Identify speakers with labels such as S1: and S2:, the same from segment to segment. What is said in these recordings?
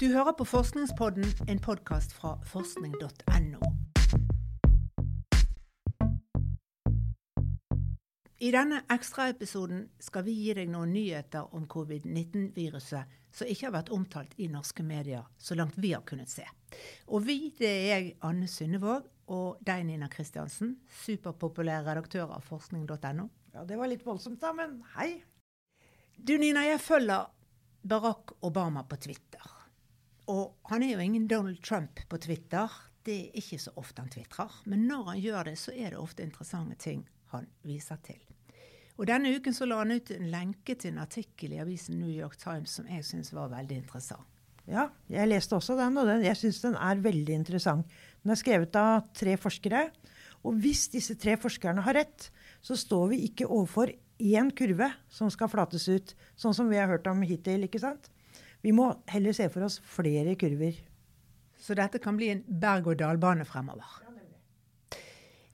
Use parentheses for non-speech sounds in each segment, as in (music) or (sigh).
S1: Du hører på Forskningspodden, en podkast fra forskning.no. I denne ekstraepisoden skal vi gi deg noen nyheter om covid-19-viruset som ikke har vært omtalt i norske medier så langt vi har kunnet se. Og vi, det er jeg, Anne Synnevåg, og deg, Nina Kristiansen, superpopulær redaktør av forskning.no.
S2: Ja, det var litt voldsomt, da, men hei.
S1: Du, Nina, jeg følger Barack Obama på Twitter. Og han er jo ingen Donald Trump på Twitter. Det er ikke så ofte han tvitrer. Men når han gjør det, så er det ofte interessante ting han viser til. Og Denne uken så la han ut en lenke til en artikkel i avisen New York Times som jeg syns var veldig interessant.
S2: Ja, jeg leste også den, og den, jeg syns den er veldig interessant. Den er skrevet av tre forskere. Og hvis disse tre forskerne har rett, så står vi ikke overfor én kurve som skal flates ut, sånn som vi har hørt om hittil. ikke sant? Vi må heller se for oss flere kurver.
S1: Så dette kan bli en berg-og-dal-bane fremover.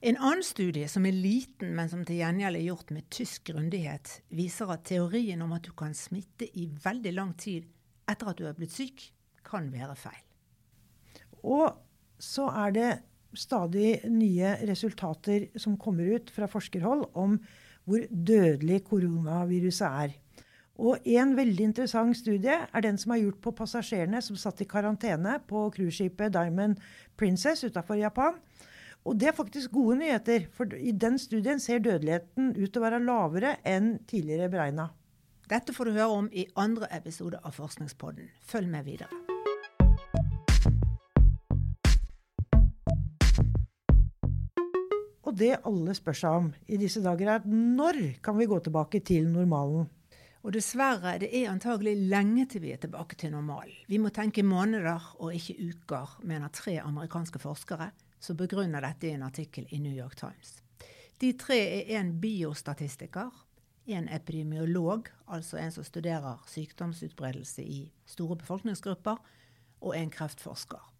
S1: En annen studie som er liten, men som til gjengjeld er gjort med tysk grundighet, viser at teorien om at du kan smitte i veldig lang tid etter at du er blitt syk, kan være feil.
S2: Og så er det stadig nye resultater som kommer ut fra forskerhold om hvor dødelig koronaviruset er. Og en veldig interessant studie er den som er gjort på passasjerene som satt i karantene på cruiseskipet Diamond Princess utafor Japan. Og det er faktisk gode nyheter, for i den studien ser dødeligheten ut til å være lavere enn tidligere beregna.
S1: Dette får du høre om i andre episode av Forskningspodden. Følg med videre.
S2: Og det alle spør seg om i disse dager, er når kan vi gå tilbake til normalen?
S1: Og dessverre, det er antagelig lenge til vi er tilbake til normal. Vi må tenke måneder og ikke uker, mener tre amerikanske forskere som begrunner dette i en artikkel i New York Times. De tre er en biostatistiker, en epidemiolog, altså en som studerer sykdomsutbredelse i store befolkningsgrupper, og en kreftforsker.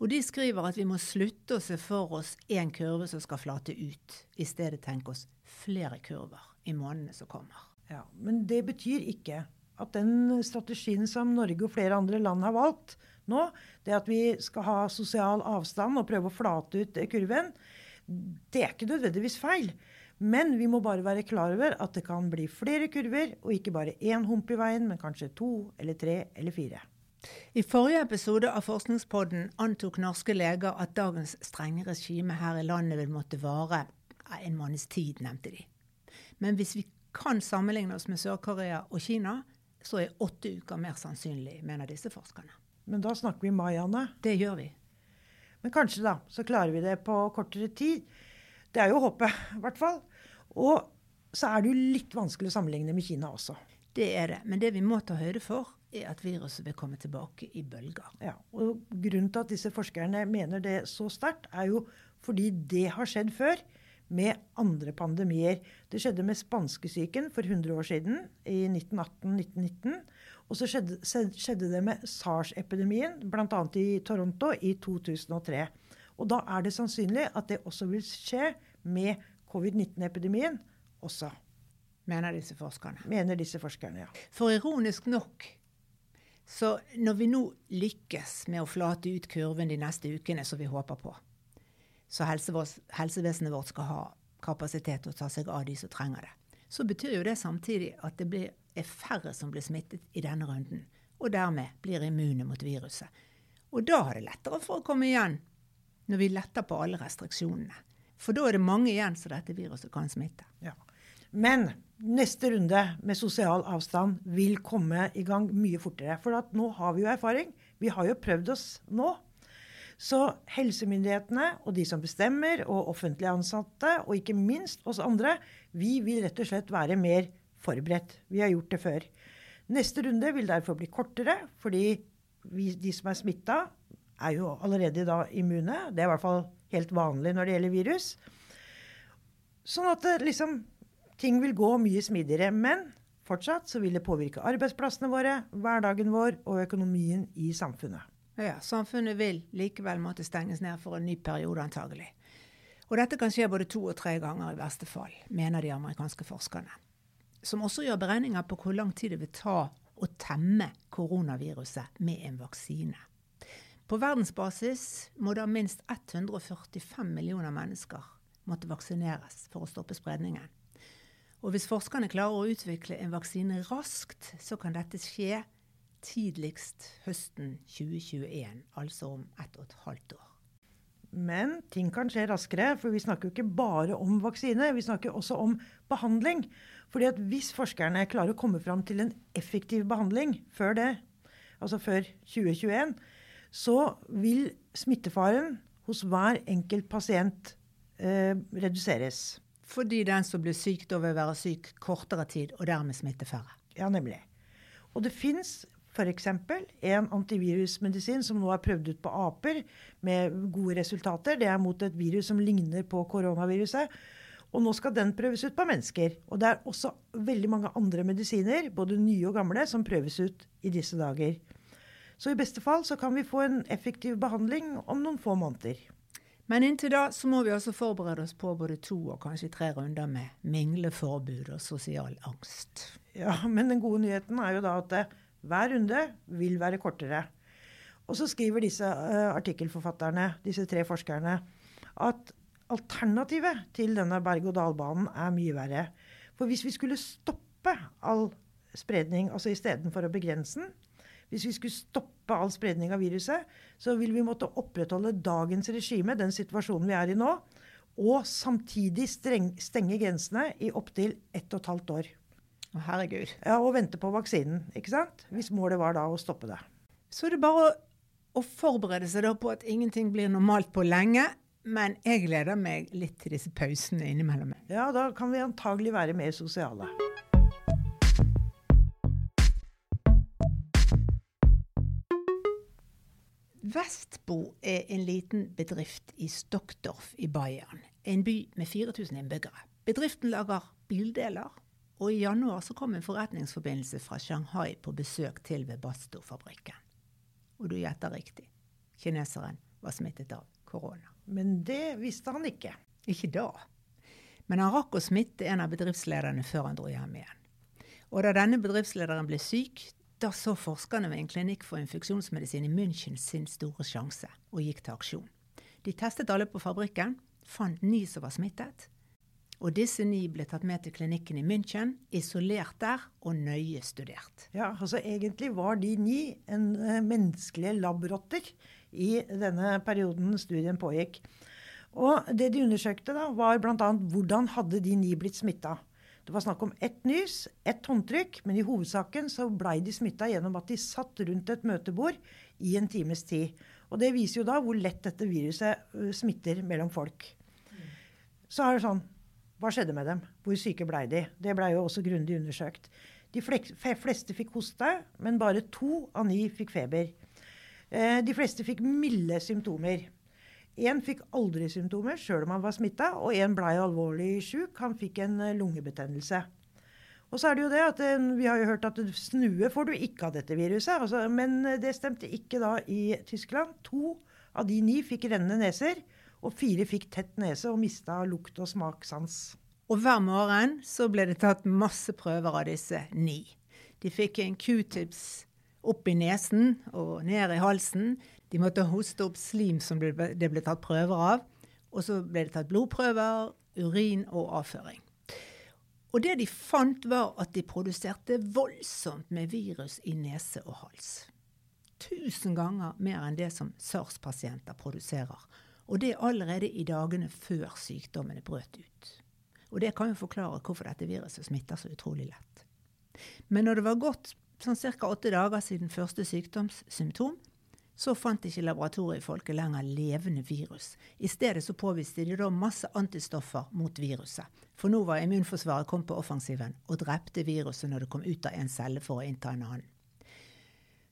S1: Og De skriver at vi må slutte å se for oss én kurve som skal flate ut, i stedet tenke oss flere kurver i månedene som kommer.
S2: Ja, Men det betyr ikke at den strategien som Norge og flere andre land har valgt nå, det at vi skal ha sosial avstand og prøve å flate ut kurven, det er ikke nødvendigvis feil. Men vi må bare være klar over at det kan bli flere kurver, og ikke bare én hump i veien, men kanskje to eller tre eller fire.
S1: I forrige episode av Forskningspodden antok norske leger at dagens strenge regime her i landet vil måtte vare en måneds tid, nevnte de. Men hvis vi kan sammenligne oss med Sør-Korea og Kina, så er åtte uker mer sannsynlig, mener disse forskerne.
S2: Men da snakker vi mayaene.
S1: Det gjør vi.
S2: Men kanskje, da, så klarer vi det på kortere tid. Det er jo håpet, i hvert fall. Og så er det jo litt vanskelig å sammenligne med Kina også.
S1: Det er det. Men det vi må ta høyde for, er at viruset vil komme tilbake i bølger.
S2: Ja, og Grunnen til at disse forskerne mener det så sterkt, er jo fordi det har skjedd før med andre pandemier. Det skjedde med spanskesyken for 100 år siden, i 1918-1919. Og så skjedde, skjedde, det med SARS-epidemien, bl.a. i Toronto, i 2003. Og da er det sannsynlig at det også vil skje med covid-19-epidemien også.
S1: Mener disse forskerne.
S2: Mener disse forskerne, ja.
S1: For ironisk nok, så når vi nå lykkes med å flate ut kurven de neste ukene, som vi håper på, så helsevesenet vårt skal ha kapasitet til å ta seg av de som trenger det. Så betyr jo det samtidig at det blir, er færre som blir smittet i denne runden, og dermed blir immune mot viruset. Og da er det lettere for å komme igjen, når vi letter på alle restriksjonene. For da er det mange igjen som dette viruset kan smitte.
S2: Ja. Men neste runde med sosial avstand vil komme i gang mye fortere. For nå har vi jo erfaring. Vi har jo prøvd oss nå. Så helsemyndighetene og de som bestemmer, og offentlig ansatte, og ikke minst oss andre, vi vil rett og slett være mer forberedt. Vi har gjort det før. Neste runde vil derfor bli kortere, fordi vi, de som er smitta, er jo allerede da immune. Det er i hvert fall helt vanlig når det gjelder virus. Sånn at det, liksom, ting vil gå mye smidigere. Men fortsatt så vil det påvirke arbeidsplassene våre, hverdagen vår og økonomien i samfunnet.
S1: Ja, Samfunnet vil likevel måtte stenges ned for en ny periode, antagelig. Og dette kan skje både to og tre ganger i verste fall, mener de amerikanske forskerne. Som også gjør beregninger på hvor lang tid det vil ta å temme koronaviruset med en vaksine. På verdensbasis må da minst 145 millioner mennesker måtte vaksineres for å stoppe spredningen. Og hvis forskerne klarer å utvikle en vaksine raskt, så kan dette skje tidligst høsten 2021, altså om ett og et halvt år.
S2: Men ting kan skje raskere, for vi snakker jo ikke bare om vaksine. Vi snakker også om behandling. Fordi at hvis forskerne klarer å komme fram til en effektiv behandling før det, altså før 2021, så vil smittefaren hos hver enkelt pasient eh, reduseres.
S1: Fordi den som blir syk, da vil være syk kortere tid, og dermed smitte færre.
S2: Ja, nemlig. Og det fins f.eks. en antivirusmedisin som nå er prøvd ut på aper med gode resultater. Det er mot et virus som ligner på koronaviruset. Og nå skal den prøves ut på mennesker. Og det er også veldig mange andre medisiner, både nye og gamle, som prøves ut i disse dager. Så i beste fall så kan vi få en effektiv behandling om noen få måneder.
S1: Men inntil da så må vi også forberede oss på både to og kanskje tre runder med mingleforbud og sosial angst.
S2: Ja, men den gode nyheten er jo da at det, hver runde vil være kortere. Og så skriver disse uh, artikkelforfatterne, disse tre forskerne, at alternativet til denne berg-og-dal-banen er mye verre. For hvis vi skulle stoppe all spredning, altså istedenfor å begrense den, hvis vi skulle stoppe all spredning av viruset, så vil vi måtte opprettholde dagens regime, den situasjonen vi er i nå, og samtidig streng, stenge grensene i opptil ett og et halvt år.
S1: Herregud.
S2: Ja, Og vente på vaksinen, ikke sant? Hvis målet var da å stoppe det.
S1: Så det er bare å, å forberede seg da på at ingenting blir normalt på lenge. Men jeg gleder meg litt til disse pausene innimellom.
S2: Ja, da kan vi antagelig være mer sosiale.
S1: Vestbo er en liten bedrift i Stockdorf i Bayern. En by med 4000 innbyggere. Bedriften lager bildeler, og i januar så kom en forretningsforbindelse fra Shanghai på besøk til Webasto-fabrikken. Og du gjetter riktig. Kineseren var smittet av korona.
S2: Men det visste han ikke.
S1: Ikke da. Men han rakk å smitte en av bedriftslederne før han dro hjem igjen. Og da denne bedriftslederen ble syk, da så forskerne ved en klinikk for infeksjonsmedisin i München sin store sjanse, og gikk til aksjon. De testet alle på fabrikken, fant ni som var smittet. Og disse ni ble tatt med til klinikken i München, isolert der og nøye studert.
S2: Ja, altså Egentlig var de ni en uh, menneskelige labrotter i denne perioden studien pågikk. Og det de undersøkte, da, var bl.a. hvordan hadde de ni blitt smitta. Det var snakk om ett nys, ett håndtrykk, men i hovedsaken så blei de smitta gjennom at de satt rundt et møtebord i en times tid. Og det viser jo da hvor lett dette viruset smitter mellom folk. Så er det sånn Hva skjedde med dem? Hvor syke blei de? Det blei jo også grundig undersøkt. De fleste fikk hoste, men bare to av ni fikk feber. Eh, de fleste fikk milde symptomer. Én fikk aldri symptomer sjøl om han var smitta, og én blei alvorlig sjuk. Han fikk en eh, lungebetennelse. Og så er det jo det at eh, Vi har jo hørt at snue får du ikke av dette viruset. Altså, men det stemte ikke da i Tyskland. To av de ni fikk rennende neser, og fire fikk tett nese og mista lukt og smakssans.
S1: Og hver morgen så ble det tatt masse prøver av disse ni. De fikk en q-tips opp i nesen og ned i halsen. De måtte hoste opp slim som det ble tatt prøver av. Og så ble det tatt blodprøver, urin og avføring. Og det de fant, var at de produserte voldsomt med virus i nese og hals. Tusen ganger mer enn det som SARS-pasienter produserer. Og det allerede i dagene før sykdommene brøt ut. Og det kan jo forklare hvorfor dette viruset smitter så utrolig lett. Men når det var gått sånn ca. åtte dager siden første sykdomssymptom, så fant ikke laboratoriefolket lenger levende virus. I stedet så påviste de da masse antistoffer mot viruset. For nå var immunforsvaret kommet på offensiven og drepte viruset når det kom ut av en celle for å innta en annen.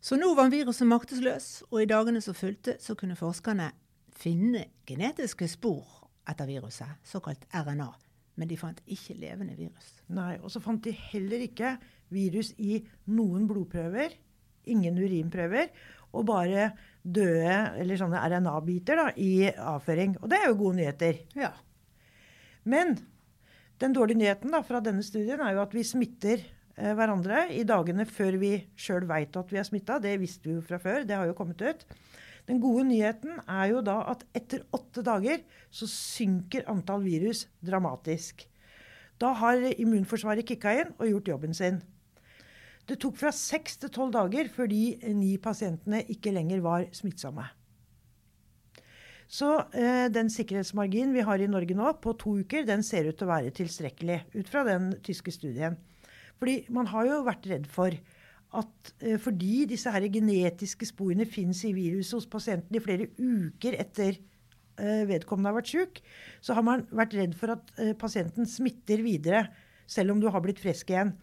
S1: Så nå var viruset maktesløs, og i dagene som fulgte, så kunne forskerne finne genetiske spor etter viruset, såkalt RNA. Men de fant ikke levende virus.
S2: Nei, Og så fant de heller ikke virus i noen blodprøver, ingen urinprøver og bare døde eller sånne RNA-biter i avføring. Og det er jo gode nyheter.
S1: Ja.
S2: Men den dårlige nyheten da, fra denne studien er jo at vi smitter eh, hverandre i dagene før vi sjøl veit at vi er smitta. Det visste vi jo fra før. Det har jo kommet ut. Den gode nyheten er jo da at etter åtte dager så synker antall virus dramatisk. Da har immunforsvaret kicka inn og gjort jobben sin. Det tok fra seks til tolv dager før de ni pasientene ikke lenger var smittsomme. Så eh, den sikkerhetsmarginen vi har i Norge nå, på to uker, den ser ut til å være tilstrekkelig. Ut fra den tyske studien. Fordi man har jo vært redd for at eh, fordi disse her genetiske sporene fins i viruset hos pasienten i flere uker etter eh, vedkommende har vært syk, så har man vært redd for at eh, pasienten smitter videre, selv om du har blitt frisk igjen.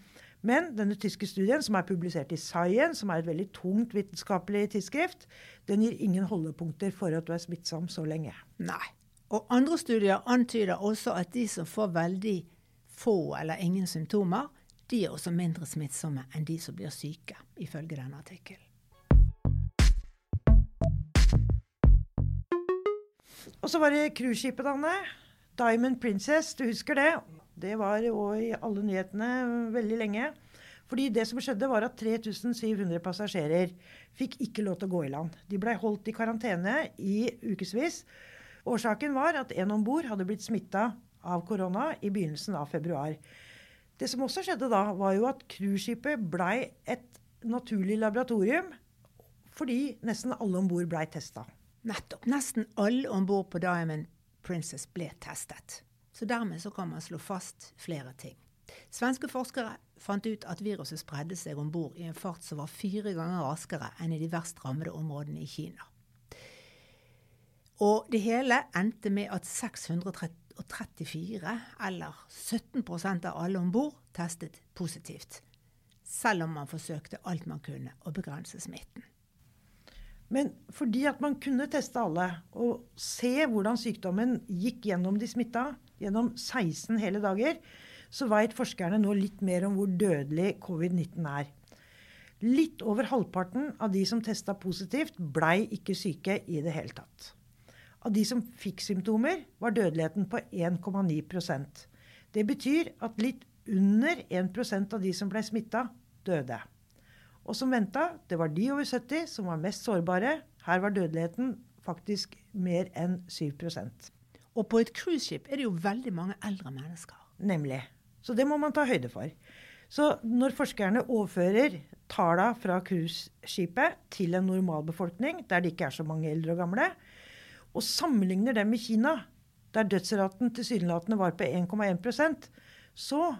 S2: Men denne tyske studien, som er publisert i Science, som er et veldig tungt vitenskapelig tidsskrift, den gir ingen holdepunkter for at du er smittsom så lenge.
S1: Nei. Og andre studier antyder også at de som får veldig få eller ingen symptomer, de er også mindre smittsomme enn de som blir syke, ifølge denne artikkelen.
S2: Og så var det cruiseskipet, Anne. Diamond Princess, du husker det? Det var i alle nyhetene veldig lenge. Fordi det som skjedde, var at 3700 passasjerer fikk ikke lov til å gå i land. De blei holdt i karantene i ukevis. Årsaken var at en om bord hadde blitt smitta av korona i begynnelsen av februar. Det som også skjedde da, var jo at cruiseskipet blei et naturlig laboratorium fordi nesten alle om bord blei testa.
S1: Nettopp. Nesten alle om bord på Diamond Princess ble testet. Så dermed så kan man slå fast flere ting. Svenske forskere fant ut at viruset spredde seg om bord i en fart som var fire ganger raskere enn i de verst rammede områdene i Kina. Og det hele endte med at 634, eller 17% av alle om bord, testet positivt. Selv om man forsøkte alt man kunne å begrense smitten.
S2: Men fordi at man kunne teste alle og se hvordan sykdommen gikk gjennom de smitta, gjennom 16 hele dager, så veit forskerne nå litt mer om hvor dødelig covid-19 er. Litt over halvparten av de som testa positivt, blei ikke syke i det hele tatt. Av de som fikk symptomer, var dødeligheten på 1,9% Det betyr at litt under 1% av de som ble smitta, døde. Og som venta, det var de over 70 som var mest sårbare. Her var dødeligheten faktisk mer enn 7%
S1: og på et cruiseskip er det jo veldig mange eldre mennesker.
S2: Nemlig. Så det må man ta høyde for. Så når forskerne overfører tallene fra cruiseskipet til en normalbefolkning, der det ikke er så mange eldre og gamle, og sammenligner dem med Kina, der dødsraten tilsynelatende var på 1,1% så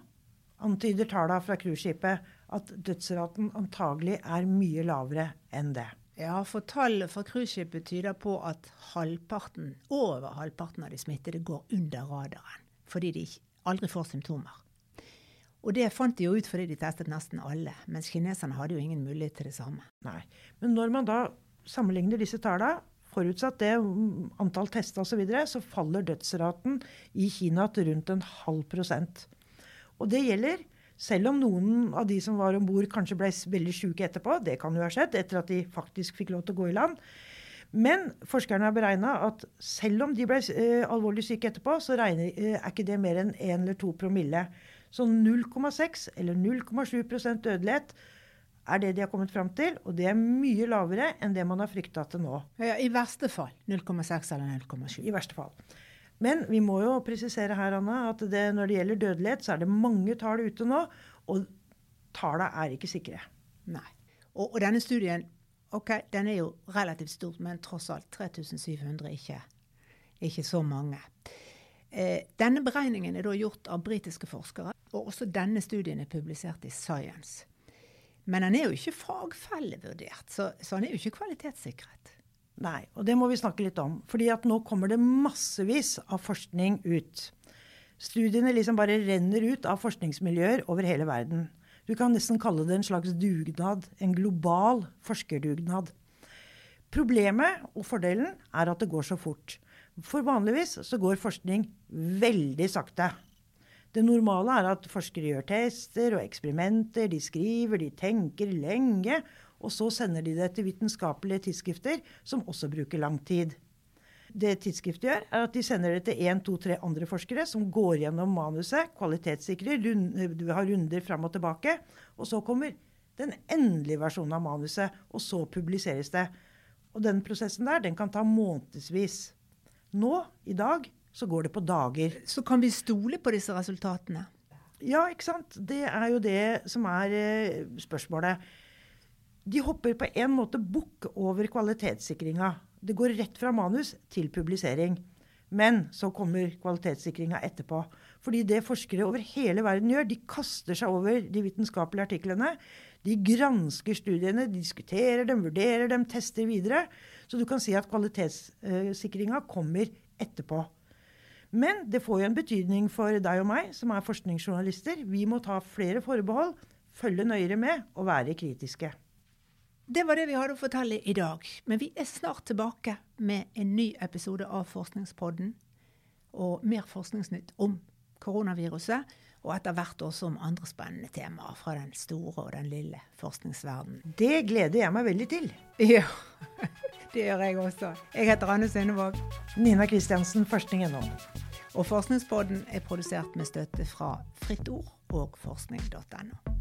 S2: antyder tallene fra cruiseskipet at dødsraten antagelig er mye lavere enn det.
S1: Ja, for tall fra cruiseskipet tyder på at halvparten, over halvparten av de smittede går under radaren. Fordi de aldri får symptomer. Og det fant de jo ut fordi de testet nesten alle. Mens kineserne hadde jo ingen mulighet til det samme.
S2: Nei. Men når man da sammenligner disse tallene, forutsatt det antall testa osv., så, videre, så faller dødsraten i Kina til rundt en halv prosent. Og det gjelder selv om noen av de som var om bord, kanskje ble veldig sjuke etterpå. Det kan jo ha skjedd etter at de faktisk fikk lov til å gå i land. Men forskerne har beregna at selv om de ble eh, alvorlig syke etterpå, så regner, eh, er ikke det mer enn 1 eller 2 promille. Så 0,6 eller 0,7% dødelighet er det de har kommet fram til. Og det er mye lavere enn det man har frykta til nå.
S1: Ja, I verste fall 0,6 eller 0,7.
S2: I verste fall. Men vi må jo presisere her, Anna, at det, når det gjelder dødelighet, så er det mange tall ute nå. Og tallene er ikke sikre.
S1: Nei. Og, og, denne studien ok, den er jo relativt stor, men tross alt 3700, ikke, ikke så mange. Eh, denne beregningen er da gjort av britiske forskere, og også denne studien er publisert i Science. Men han er jo ikke fagfellevurdert, så, så han er jo ikke kvalitetssikret.
S2: Nei, og det må vi snakke litt om. fordi at nå kommer det massevis av forskning ut. Studiene liksom bare renner ut av forskningsmiljøer over hele verden. Du kan nesten kalle det en slags dugnad. En global forskerdugnad. Problemet og fordelen er at det går så fort. For vanligvis så går forskning veldig sakte. Det normale er at forskere gjør tester og eksperimenter. De skriver, de tenker lenge. Og så sender de det til vitenskapelige tidsskrifter, som også bruker lang tid. det tidsskriftet gjør, er at de sender det til én, to, tre andre forskere som går gjennom manuset, kvalitetssikrer, rund, har runder fram og tilbake. Og så kommer den endelige versjonen av manuset, og så publiseres det. Og den prosessen der, den kan ta månedsvis. Nå, i dag, så går det på dager.
S1: Så kan vi stole på disse resultatene?
S2: Ja, ikke sant. Det er jo det som er eh, spørsmålet. De hopper på en måte bukk over kvalitetssikringa. Det går rett fra manus til publisering. Men så kommer kvalitetssikringa etterpå. Fordi det forskere over hele verden gjør, de kaster seg over de vitenskapelige artiklene. De gransker studiene, de diskuterer dem, vurderer dem, tester videre. Så du kan si at kvalitetssikringa kommer etterpå. Men det får jo en betydning for deg og meg, som er forskningsjournalister. Vi må ta flere forbehold, følge nøyere med og være kritiske.
S1: Det var det vi hadde å fortelle i dag. Men vi er snart tilbake med en ny episode av Forskningspodden. Og mer forskningsnytt om koronaviruset. Og etter hvert også om andre spennende temaer fra den store og den lille forskningsverdenen.
S2: Det gleder jeg meg veldig til.
S1: Ja, (laughs) det gjør jeg også. Jeg heter Anne Synnevåg.
S2: Nina Kristiansen, forskning.no.
S1: Og Forskningspodden er produsert med støtte fra Fritt Ord og forskning.no.